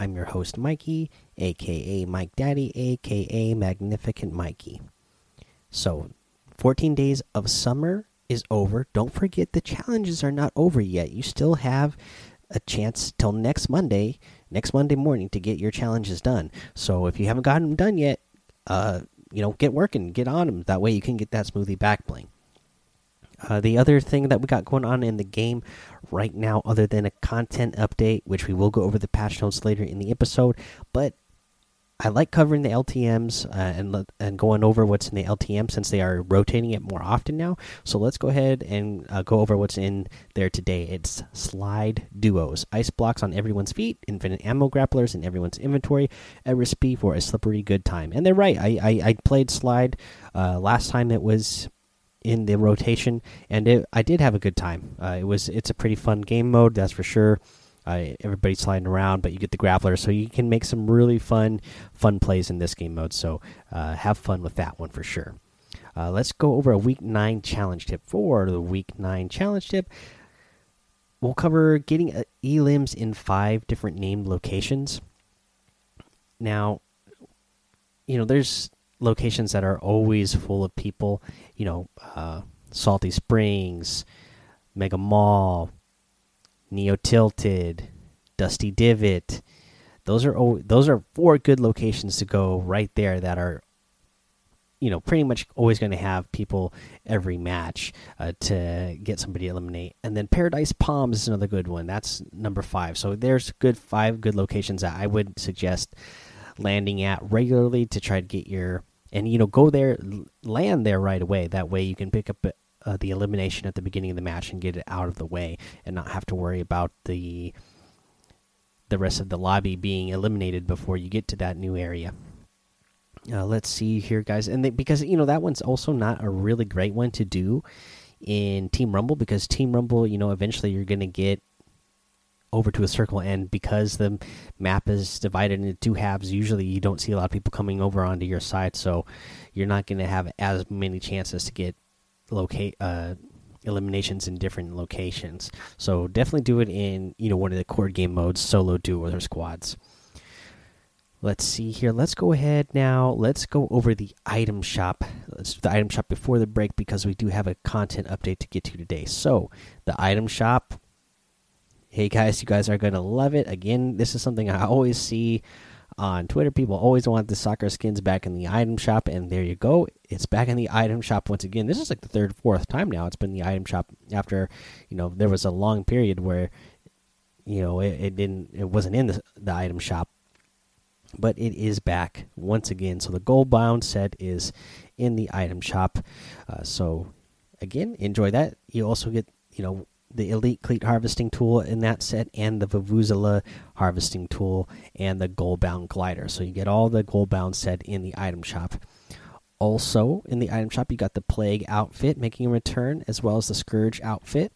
I'm your host, Mikey, aka Mike Daddy, aka Magnificent Mikey. So, 14 days of summer is over. Don't forget the challenges are not over yet. You still have a chance till next Monday, next Monday morning, to get your challenges done. So, if you haven't gotten them done yet, uh, you know, get working, get on them. That way, you can get that smoothie back bling. Uh, the other thing that we got going on in the game right now, other than a content update, which we will go over the patch notes later in the episode, but I like covering the LTM's uh, and and going over what's in the LTM since they are rotating it more often now. So let's go ahead and uh, go over what's in there today. It's slide duos, ice blocks on everyone's feet, infinite ammo grapplers in everyone's inventory, a recipe for a slippery good time. And they're right. I I, I played slide uh, last time. It was in the rotation, and it, I did have a good time. Uh, it was it's a pretty fun game mode, that's for sure. Uh, everybody's sliding around, but you get the grappler, so you can make some really fun fun plays in this game mode. So uh, have fun with that one for sure. Uh, let's go over a week nine challenge tip. For the week nine challenge tip, we'll cover getting uh, elims in five different named locations. Now, you know, there's locations that are always full of people. You know, uh, Salty Springs, Mega Mall, Neo Tilted, Dusty Divot. Those are those are four good locations to go right there that are, you know, pretty much always going to have people every match uh, to get somebody to eliminate. And then Paradise Palms is another good one. That's number five. So there's good five good locations that I would suggest landing at regularly to try to get your and you know go there land there right away. That way you can pick up uh, the elimination at the beginning of the match and get it out of the way and not have to worry about the the rest of the lobby being eliminated before you get to that new area. Uh, let's see here guys. And they, because you know that one's also not a really great one to do in team rumble because team rumble you know eventually you're gonna get over to a circle and because the map is divided into two halves usually you don't see a lot of people coming over onto your side so you're not going to have as many chances to get locate uh, eliminations in different locations. So definitely do it in you know one of the core game modes solo duo or squads. Let's see here. Let's go ahead now. Let's go over the item shop. Let's do the item shop before the break because we do have a content update to get to today. So the item shop hey guys, you guys are going to love it. Again, this is something I always see on Twitter. People always want the soccer skins back in the item shop, and there you go. It's back in the item shop once again. This is like the third, fourth time now it's been the item shop after, you know, there was a long period where, you know, it, it didn't, it wasn't in the, the item shop. But it is back once again. So the gold bound set is in the item shop. Uh, so again, enjoy that. You also get, you know, the Elite Cleat harvesting tool in that set, and the Vuvuzela harvesting tool, and the Goldbound glider. So you get all the Goldbound set in the item shop. Also, in the item shop, you got the Plague outfit making a return, as well as the Scourge outfit,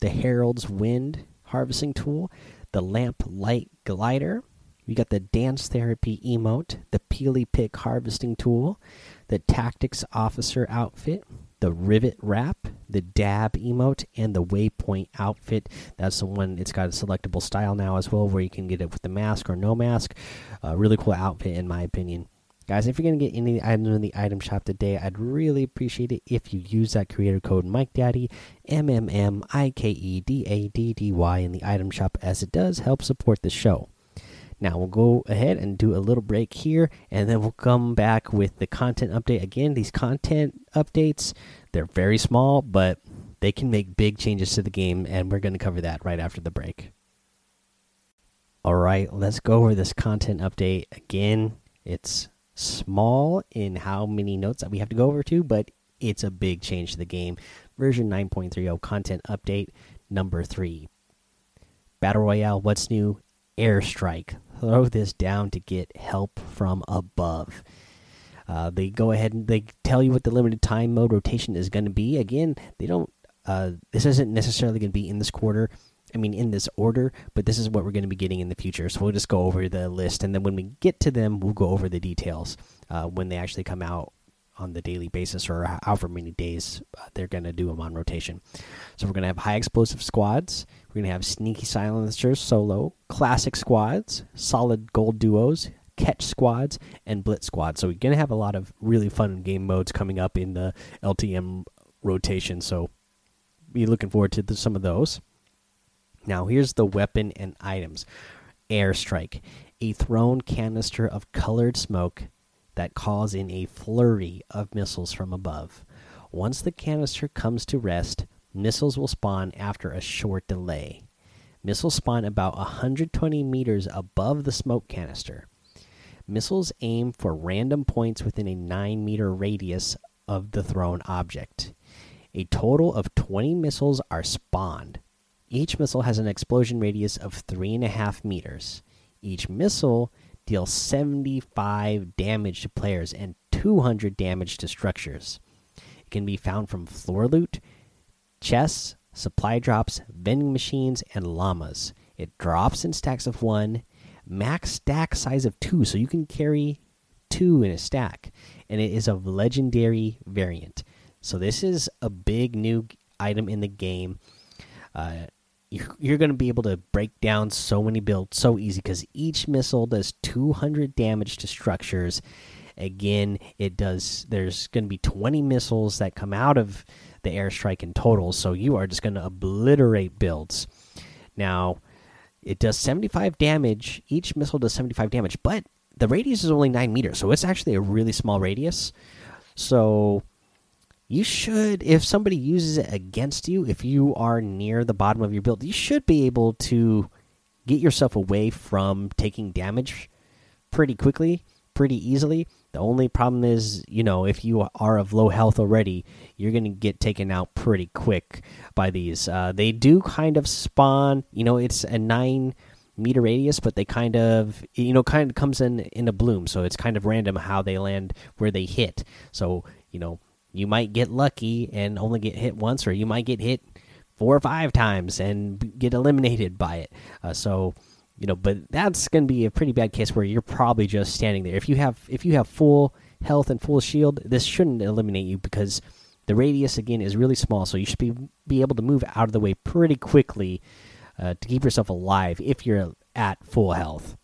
the Herald's Wind harvesting tool, the Lamp Light glider. You got the Dance Therapy emote, the Peely Pick harvesting tool, the Tactics Officer outfit, the Rivet Wrap, the Dab emote, and the Waypoint outfit. That's the one, it's got a selectable style now as well, where you can get it with the mask or no mask. Uh, really cool outfit, in my opinion. Guys, if you're going to get any items in the item shop today, I'd really appreciate it if you use that creator code MikeDaddy, M M M I K E D A D D Y, in the item shop, as it does help support the show. Now we'll go ahead and do a little break here, and then we'll come back with the content update. Again, these content updates they're very small, but they can make big changes to the game, and we're going to cover that right after the break. All right, let's go over this content update again. It's small in how many notes that we have to go over to, but it's a big change to the game. Version 9.30 content update number 3. Battle Royale, what's new? Airstrike throw this down to get help from above. Uh, they go ahead and they tell you what the limited time mode rotation is going to be. Again, they don't. Uh, this isn't necessarily going to be in this quarter. I mean, in this order, but this is what we're going to be getting in the future. So we'll just go over the list, and then when we get to them, we'll go over the details uh, when they actually come out on the daily basis or however many days uh, they're going to do them on rotation. So we're going to have high explosive squads. We're going to have sneaky silencers solo, classic squads, solid gold duos, catch squads, and blitz squads. So we're going to have a lot of really fun game modes coming up in the LTM rotation. So be looking forward to some of those. Now, here's the weapon and items Airstrike, a thrown canister of colored smoke that cause in a flurry of missiles from above. Once the canister comes to rest, missiles will spawn after a short delay. Missiles spawn about 120 meters above the smoke canister. Missiles aim for random points within a 9 meter radius of the thrown object. A total of 20 missiles are spawned. Each missile has an explosion radius of 3.5 meters. Each missile deals 75 damage to players and 200 damage to structures. It can be found from floor loot, chests, supply drops, vending machines, and llamas. It drops in stacks of one, max stack size of two, so you can carry two in a stack, and it is a legendary variant. So this is a big new item in the game. Uh, you're, going to be able to break down so many builds so easy because each missile does 200 damage to structures. Again, it does. There's going to be 20 missiles that come out of the airstrike in total, so you are just going to obliterate builds. Now, it does 75 damage. Each missile does 75 damage, but the radius is only 9 meters, so it's actually a really small radius. So you should if somebody uses it against you if you are near the bottom of your build you should be able to get yourself away from taking damage pretty quickly pretty easily. The only problem is you know if you are of low health already you're gonna get taken out pretty quick by these. Uh, they do kind of spawn you know it's a nine meter radius but they kind of you know kind of comes in in a bloom. So it's kind of random how they land where they hit. So you know you might get lucky and only get hit once, or you might get hit four or five times and get eliminated by it. Uh, so, you know, but that's going to be a pretty bad case where you're probably just standing there. If you have if you have full health and full shield, this shouldn't eliminate you because the radius again is really small. So you should be be able to move out of the way pretty quickly uh, to keep yourself alive if you're at full health.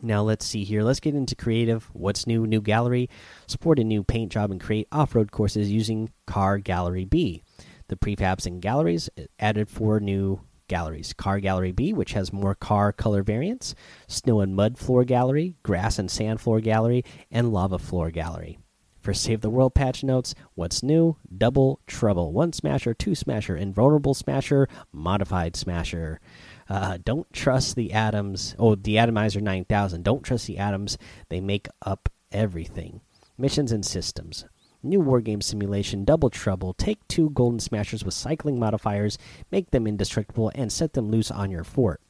Now let's see here. Let's get into creative. What's new? New gallery. Support a new paint job and create off-road courses using Car Gallery B. The prefabs and galleries uh, added four new galleries: Car Gallery B, which has more car color variants; Snow and Mud Floor Gallery, Grass and Sand Floor Gallery, and Lava Floor Gallery. For Save the World patch notes, what's new? Double Trouble, One Smasher, Two Smasher, Invulnerable Smasher, Modified Smasher. Uh, don't trust the atoms. Oh, the Atomizer 9000. Don't trust the atoms. They make up everything. Missions and systems. New Wargame Simulation Double Trouble. Take two Golden Smashers with cycling modifiers, make them indestructible, and set them loose on your fort.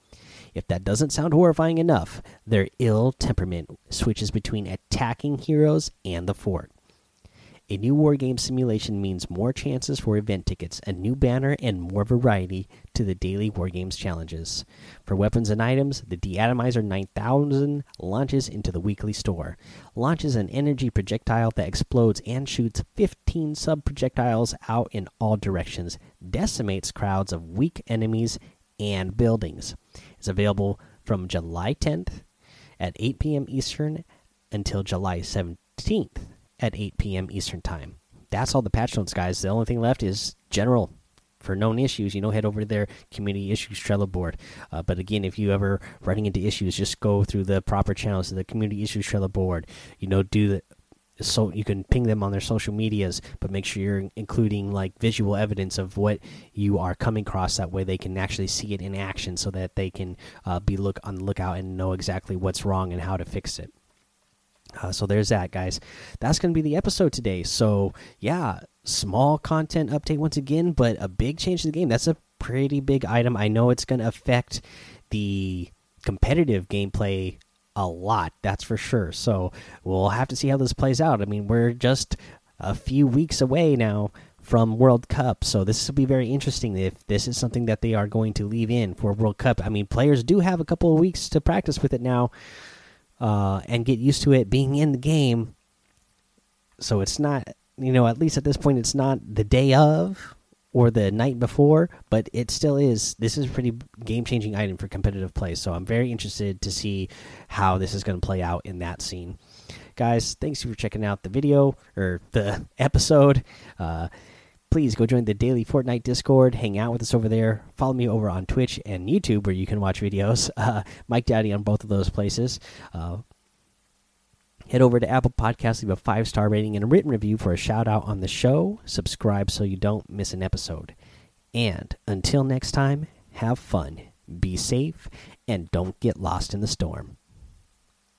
If that doesn't sound horrifying enough, their ill temperament switches between attacking heroes and the fort. A new wargame simulation means more chances for event tickets, a new banner, and more variety to the daily wargames challenges. For weapons and items, the Deatomizer 9000 launches into the weekly store. Launches an energy projectile that explodes and shoots 15 sub projectiles out in all directions, decimates crowds of weak enemies and buildings. It's available from July 10th at 8 p.m. Eastern until July 17th at 8 p.m. Eastern Time. That's all the patch notes, guys. The only thing left is general for known issues. You know, head over to their community issues Trello board. Uh, but again, if you ever running into issues, just go through the proper channels of the community issues Trello board. You know, do the so you can ping them on their social medias but make sure you're including like visual evidence of what you are coming across that way they can actually see it in action so that they can uh, be look on the lookout and know exactly what's wrong and how to fix it uh, so there's that, guys. That's going to be the episode today. So yeah, small content update once again, but a big change to the game. That's a pretty big item. I know it's going to affect the competitive gameplay a lot, that's for sure. So we'll have to see how this plays out. I mean, we're just a few weeks away now from World Cup, so this will be very interesting if this is something that they are going to leave in for World Cup. I mean, players do have a couple of weeks to practice with it now uh, and get used to it being in the game. So it's not, you know, at least at this point, it's not the day of or the night before, but it still is. This is a pretty game changing item for competitive play. So I'm very interested to see how this is going to play out in that scene. Guys, thanks for checking out the video or the episode. Uh, please go join the daily Fortnite Discord. Hang out with us over there. Follow me over on Twitch and YouTube where you can watch videos. Uh, Mike Daddy on both of those places. Uh, Head over to Apple Podcasts, leave a five star rating and a written review for a shout out on the show. Subscribe so you don't miss an episode. And until next time, have fun, be safe, and don't get lost in the storm.